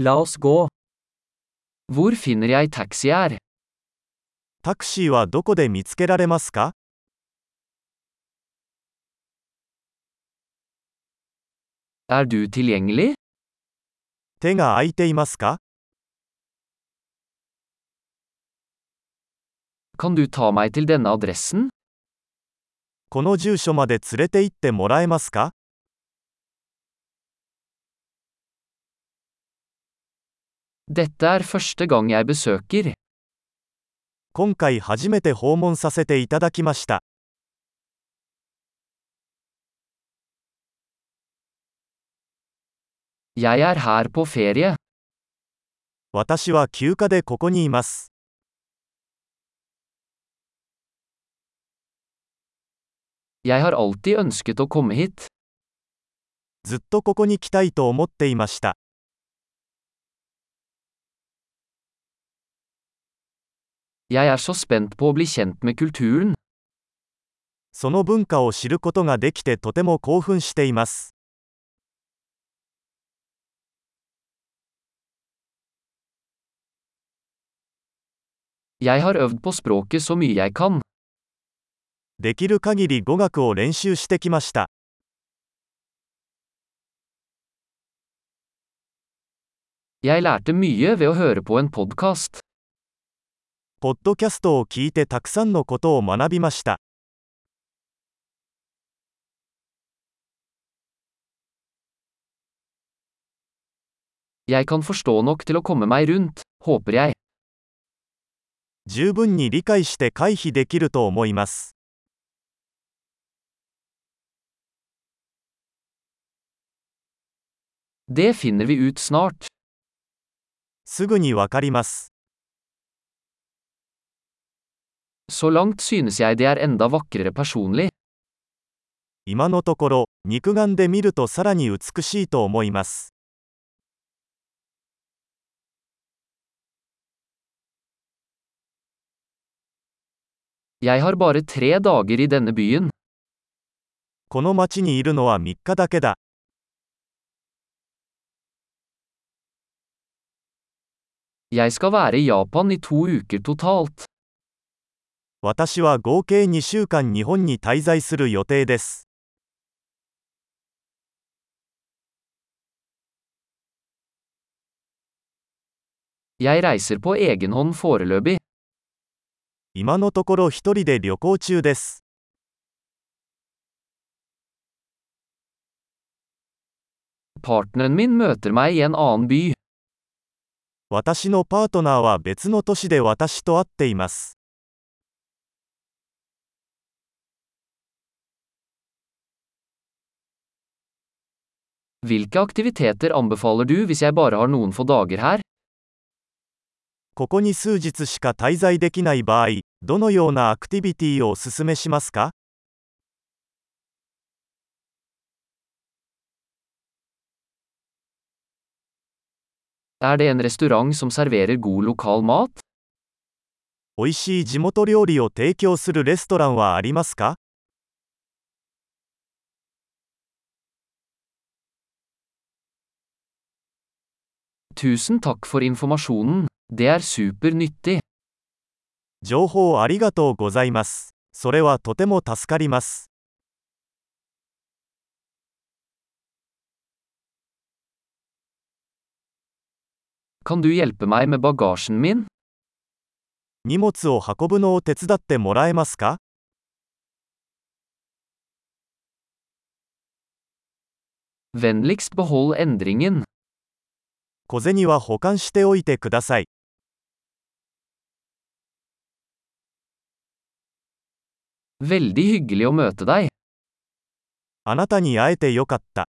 La oss gå. Hvor finner jeg taxi her? タクシーはどこで見つけられますか Er du tilgjengelig? 手が空いていますか Kan du ta meg til denne adressen? この住所まで連れて行ってもらえますか今回初めて訪問させていただきました。私は休暇でここにいます。ずっとここに来たいと思っていました。その文化を知ることができてとても興奮しています。できる限り語学を練習してきました。Jeg lærte mye ved å høre på en podkast. ポッドキャストを聞いてたくさんのことを学びました。十分に理解して回避できると思います。すぐにわかります。Så langt synes jeg det er enda vakrere personlig. 今のところ、肉眼で見るとさらに美しいと思います。Jeg har bare tre dager i denne byen. この町にいるのは3日だけだ。Jeg skal være i Japan i to uker totalt. 私は合計2週間日本に滞在する予定です。今のところ一人で旅行中です。私のパートナーは別の都市で私と会っています。Hvilke aktiviteter anbefaler du hvis jeg bare har noen få dager her? ここに数日しか滞在できない場合、どのようなアクティビティをお勧めしますか Er det en restaurant som serverer god lokal mat? 美味しい地元料理を提供するレストランはありますか Tusen takk for informasjonen. Det er super nyttig. 情報ありがとうございます。それはとても助かります。 Kan du hjelpe meg med bagasjen min? 荷物を運ぶのを手伝ってもらえますか Vennligst behold endringen. 小銭は保管しておいてください。Veldig hyggelig å møte deg. あなたに会えてよかった。